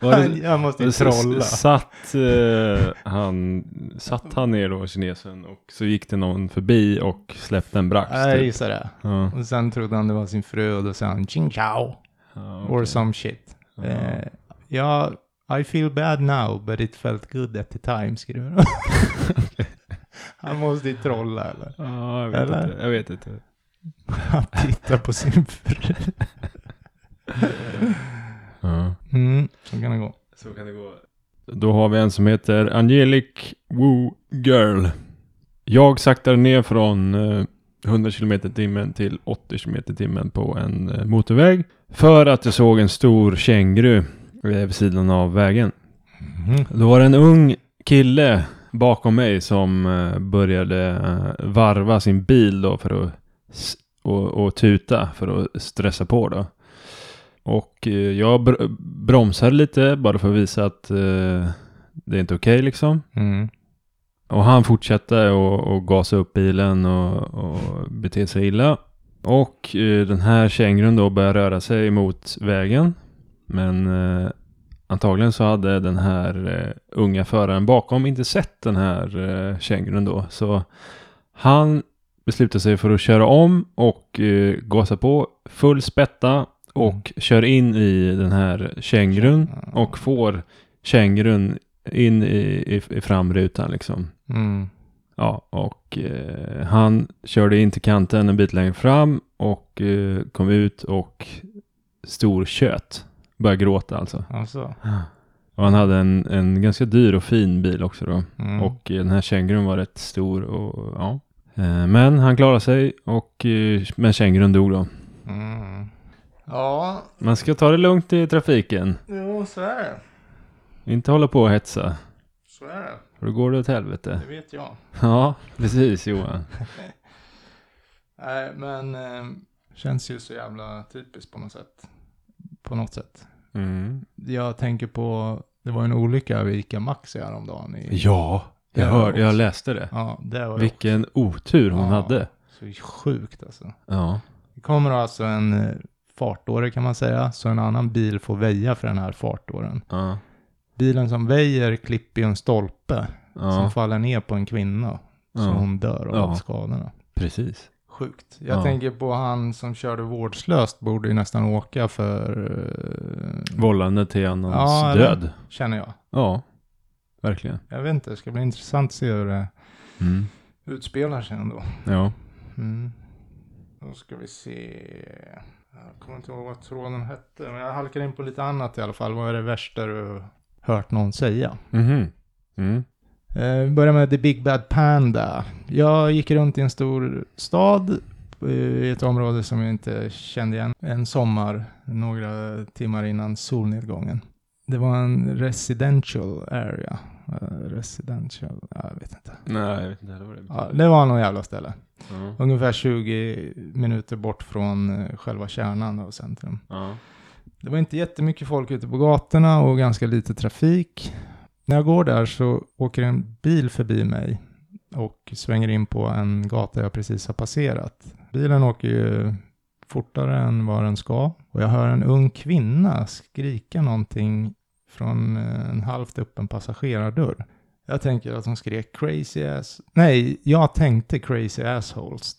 Var han. det, Jag måste ju trolla. satt, eh, han, satt han ner då, kinesen, och så gick det någon förbi och släppte en brax. Jag typ. gissar det. Ja. Och sen trodde han det var sin fru och då sa han Ching Chao! Ja, Or okej. some shit. Ja. Eh, ja, I feel bad now but it felt good at the time, skriver han. Han måste ju trolla eller? Ja, jag vet Eller? inte. Jag vet inte. Han tittar på sin fru. Ja. Mm, så kan det gå. Så kan det gå. Då har vi en som heter Angelic Woo Girl. Jag saktade ner från eh, 100 km timmen till 80 km timmen på en eh, motorväg. För att jag såg en stor känguru eh, vid sidan av vägen. Mhm. Då var det en ung kille bakom mig som eh, började eh, varva sin bil då för att och, och tuta för att stressa på då. Och eh, jag br- bromsade lite bara för att visa att eh, det är inte okej liksom. Mm. Och han fortsatte och, och gasa upp bilen och, och bete sig illa. Och eh, den här kängurun då började röra sig mot vägen. Men eh, antagligen så hade den här eh, unga föraren bakom inte sett den här eh, kängurun då. Så han beslutade sig för att köra om och eh, gasa på full spätta och kör in i den här kängurun och får kängurun in i, i, i framrutan liksom. Mm. Ja, och eh, han körde in till kanten en bit längre fram och eh, kom ut och stor kött. Började gråta alltså. Alltså. Och han hade en, en ganska dyr och fin bil också då. Mm. Och eh, den här kängurun var rätt stor och ja. Eh, men han klarade sig och eh, men kängurun dog då. Mm. Ja, Man ska ta det lugnt i trafiken. jo så är det. Inte hålla på och hetsa. Så är det. För då går det åt helvete. Det vet jag. Ja, precis Johan. Nej, men eh, känns ju så jävla typiskt på något sätt. På något sätt. Mm. Jag tänker på, det var en olycka vid ICA Maxi häromdagen. I, Ja, jag Ja, hörde, jag också. läste det. Ja, det var Vilken otur hon Ja. hade. så sjukt alltså. Ja. Det kommer alltså en eh, fartåre kan man säga, så en annan bil får väja för den här fartåren. Ja. Bilen som väjer klipper ju en stolpe som faller ner på en kvinna. Så hon dör av skadorna. Precis. Sjukt. Jag Ja. tänker på han som körde vårdslöst borde ju nästan åka för, eh, Vållande till annans Ja, död. känner jag. Ja, verkligen. Jag vet inte, det ska bli intressant att se hur det Mm. utspelar sig ändå. Ja. Mm. Då ska vi se. Jag kommer inte ihåg vad tråden hette, men jag halkar in på lite annat i alla fall. Vad är det värsta du hört någon säga? Mhm. Mm. Eh, Vi börjar med The Big Bad Panda. Jag gick runt i en stor stad eh, i ett område som jag inte kände igen en sommar, några timmar innan solnedgången. Det var en residential area. Eh, Residential, jag vet inte. Nej, jag vet inte heller vad det Ja, betyder. det var någon jävla ställe. Ja. Ungefär 20 minuter bort från själva kärnan av centrum. Ja. Det var inte jättemycket folk ute på gatorna och ganska lite trafik. När jag går där så åker en bil förbi mig och svänger in på en gata jag precis har passerat. Bilen åker ju fortare än vad den ska och jag hör en ung kvinna skrika någonting från eh, en halvt öppen passagerardörr. Jag tänker att hon skrek crazy ass. Nej, jag tänkte crazy assholes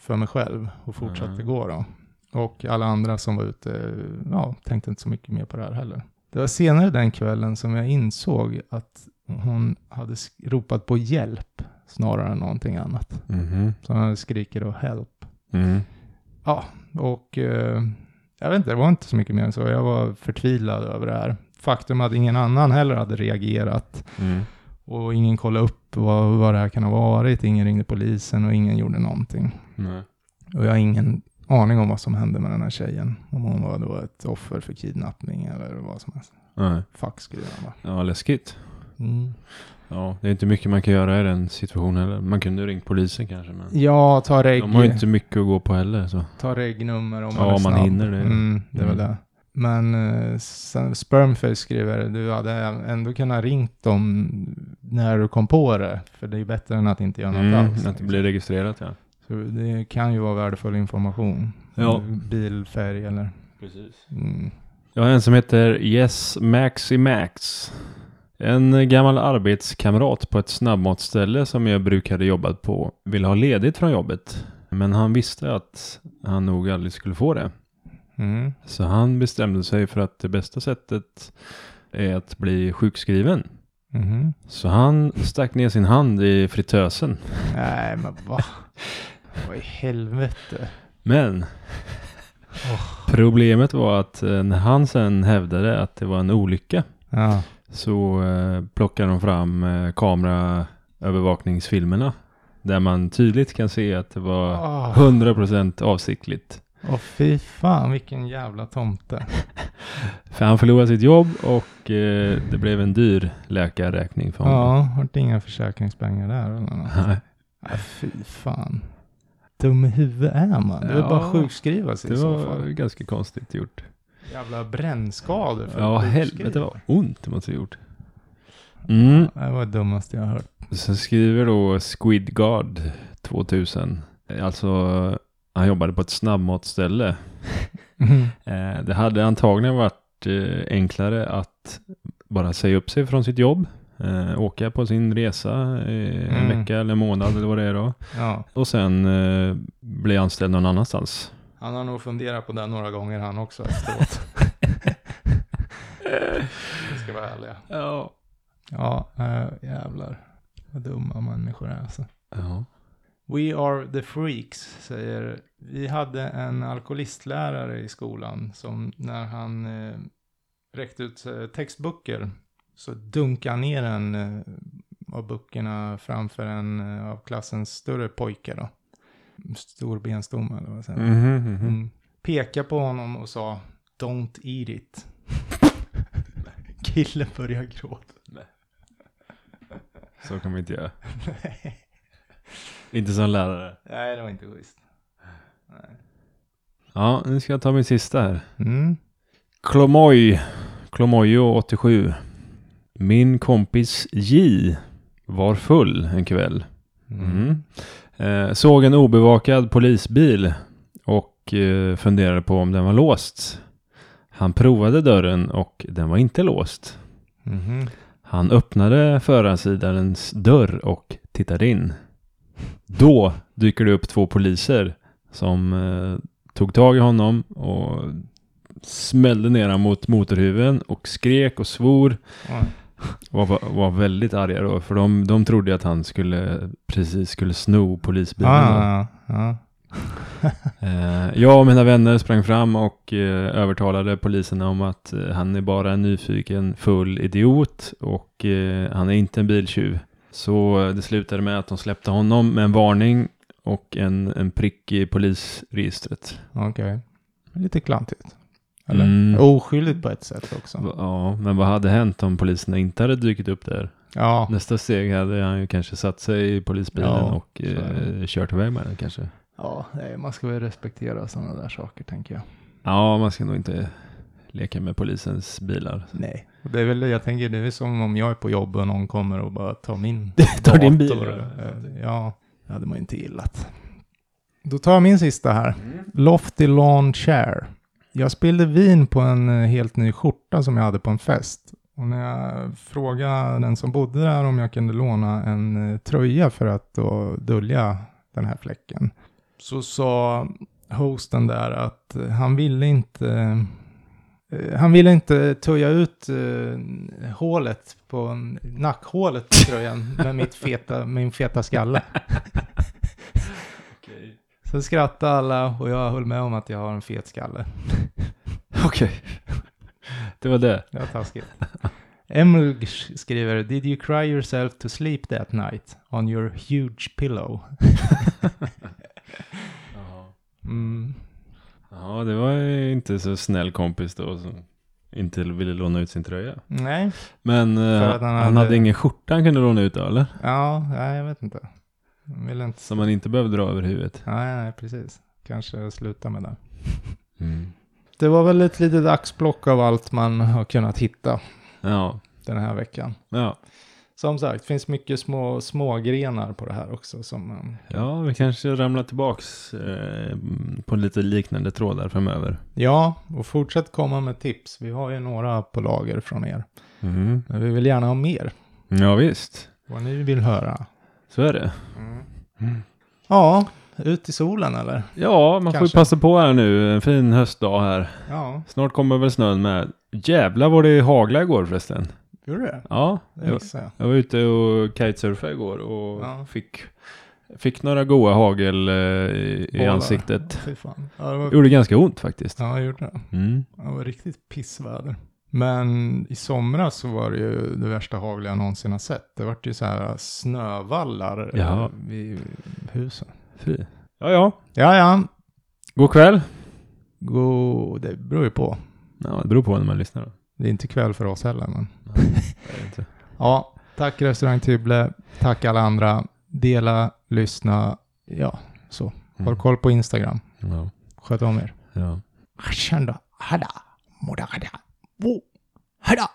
för mig själv och fortsatte Mm. gå då. Och alla andra som var ute, ja, tänkte inte så mycket mer på det här heller. Det var senare den kvällen som jag insåg att hon hade ropat på hjälp snarare än någonting annat. Mhm. Så hon hade skrikit då help. Mm. Ja, och eh, jag vet inte, det var inte så mycket mer än så. Jag var förtvivlad över det här. Faktum att ingen annan heller hade reagerat Mm. och ingen kollade upp vad, vad det här kan ha varit. Ingen ringde polisen och ingen gjorde någonting. Nej. Och jag har ingen aning om vad som hände med den här tjejen. Om hon var då ett offer för kidnappning eller vad som helst. Nej. Fuck skriver han bara. Ja, läskigt. Mm. Ja, det är inte mycket man kan göra i den situationen heller. Man kunde ju ringt polisen kanske, men Ja, ta reg. de har ju inte mycket att gå på heller. Så. Ta regnummer om Ja, man är om man snabb. hinner det. Mm, det är väl Mm. det. Men eh, sen, Spermface skriver, du hade ändå kunnat ringt dem när du kom på det. För det är bättre än att inte göra något Mm, alls. att det blir registrerat, ja. Så det kan ju vara värdefull information. Ja. Bil, färg eller... Precis. Mm. Jag har en som heter Yes Maxi Max. En gammal arbetskamrat på ett snabbmatsställe som jag brukade jobbat på ville ha ledigt från jobbet. Men han visste att han nog aldrig skulle få det. Mm. Så han bestämde sig för att det bästa sättet är att bli sjukskriven. Mhm. Så han stack ner sin hand i fritösen. Nej, men va? Vad i helvete? Men problemet var att eh, när han sen hävdade att det var en olycka Ja. så eh, plockade de fram eh, kameraövervakningsfilmerna. Där man tydligt kan se att det var Åh, 100% avsiktligt. Åh, fy fan vilken jävla tomte. För han förlorade sitt jobb och eh, det blev en dyr läkarräkning för honom. Ja, har det inga försäkringspengar där eller något? Nej, Nej, fy fan. Dum i huvudet är man. Det är Ja, bara sjukskriva sig det i så var fall. ganska konstigt gjort. Jävla brännskador för Ja, helvete vad ont det måste ha gjort. Mm. Det var det dummaste jag har hört. Sen skriver då Squidguard 2000. Alltså, han jobbade på ett snabbmatsställe. Eh, det hade antagligen varit eh, enklare att bara säga upp sig från sitt jobb. Eh, åka på sin resa eh, en Mm. vecka eller en månad eller vad det är då. Ja, Och sen eh, bli anställd någon annanstans. han har nog funderat på det några gånger han också efteråt. Vi ska vara ärliga. Ja. Ja, äh, jävlar. Vad dumma människor är alltså. Ja. We are the freaks, säger... Vi hade en alkoholistlärare i skolan som när han eh, räckte ut eh, textböcker så dunkade han ner en eh, av böckerna framför en eh, av klassens större pojkar då. Stor benstomme eller vad säger? Mhm, mhm. Mm. Peka på honom och sa Don't eat it. killen börjar gråta. Så kan man inte göra. Inte som lärare. Nej, det var inte schysst. Nej. Ja, nu ska jag ta min sista här. Mm. Klomoj. Klomojo 87. Min kompis J var full en kväll. Mm. Eh, såg en obevakad polisbil och eh, funderade på om den var låst. Han provade dörren och den var inte låst. Mhm. Han öppnade förarsidarens dörr och tittade in. Då dyker det upp två poliser som eh, tog tag i honom och smällde ner honom mot motorhuven och skrek och svor. Oj. Och var, var väldigt arga då, för de, de trodde att han skulle precis skulle sno polisbilen. Ah, ja. Eh, jag och mina vänner sprang fram och eh, övertalade poliserna om att eh, han är bara en nyfiken full idiot och han är inte en biltjuv. Så det slutade med att de släppte honom med en varning och en, en prick i polisregistret. Okej. Lite klantigt. Eller? Mm. Oskyldigt på ett sätt också. Ja, men vad hade hänt om poliserna inte hade dykt upp där? Ja. Nästa steg hade han ju kanske satt sig i polisbilen Ja, och eh, kört iväg med den kanske. Ja, nej, man ska väl respektera sådana där saker tänker jag. Ja, man ska nog inte leka med polisens bilar. Nej. Och Det är väl, jag tänker det är som om jag är på jobb och någon kommer och bara tar min Tar din bil, ja. Eh, Ja, det hade man inte gillat. Då tar jag min sista här. Lofty Lawn Chair. Jag spillde vin på en eh, helt ny skjorta som jag hade på en fest. Och när jag frågade den som bodde där om jag kunde låna en eh, tröja för att då dölja den här fläcken. Så sa hosten där att eh, han ville inte han ville inte töja ut uh, hålet på nackhålet på tröjan med mitt feta, min feta skalle. Så skrattade alla och jag höll med om att jag har en fet skalle. Okej. Det var det. Det var taskigt. Emil skriver Did you cry yourself to sleep that night on your huge pillow? Mm. Ja, det var ju inte så snäll kompis då som inte ville låna ut sin tröja. Nej, Men För han, att han hade... hade- ingen skjorta han kunde låna ut då, eller? ja, nej, jag vet inte. Vill inte. Som man inte behövde dra över huvudet. Nej, nej, precis. Kanske sluta med det. Mm. Det var väl ett litet axplock av allt man har kunnat hitta Ja, den här veckan. ja. Som sagt, finns mycket små, små grenar på det här också. Som man, Ja, vi kanske ramlar tillbaks eh, på lite liknande trådar framöver. ja, och fortsätt komma med tips. Vi har ju några på lager från er. Mm. Men vi vill gärna ha mer. Ja, visst. Vad ni vill höra. Så är det. Ja, ut i solen eller? Ja, man får Kanske. ju passa på här nu. En fin höstdag här. Ja, Snart kommer väl snön med. Jävlar vad det hagla igår förresten. gjorde det? Ja, Det jag, jag. jag var ute och kitesurfade igår och Ja. fick, fick några goa hagel eh, i, Bålar. ansiktet. Ja, det var, Gjorde ganska ont faktiskt. ja, jag gjorde det. Mm. Det var riktigt pissväder. Men i somras så var det ju det värsta hagel jag någonsin har sett. Det var ju så här snövallar eh, Jaha. vid husen. Fy. Ja, ja. Ja, ja. God kväll. God, det beror ju på. Ja, det beror på när man lyssnar. Det är inte kväll för oss heller, men. Inte. Ja, tack restaurang Tybble. Tack alla andra. Dela, lyssna. Ja, så. Håll Mm. koll på Instagram. Ja. Sköt om er. ja. 不，还打。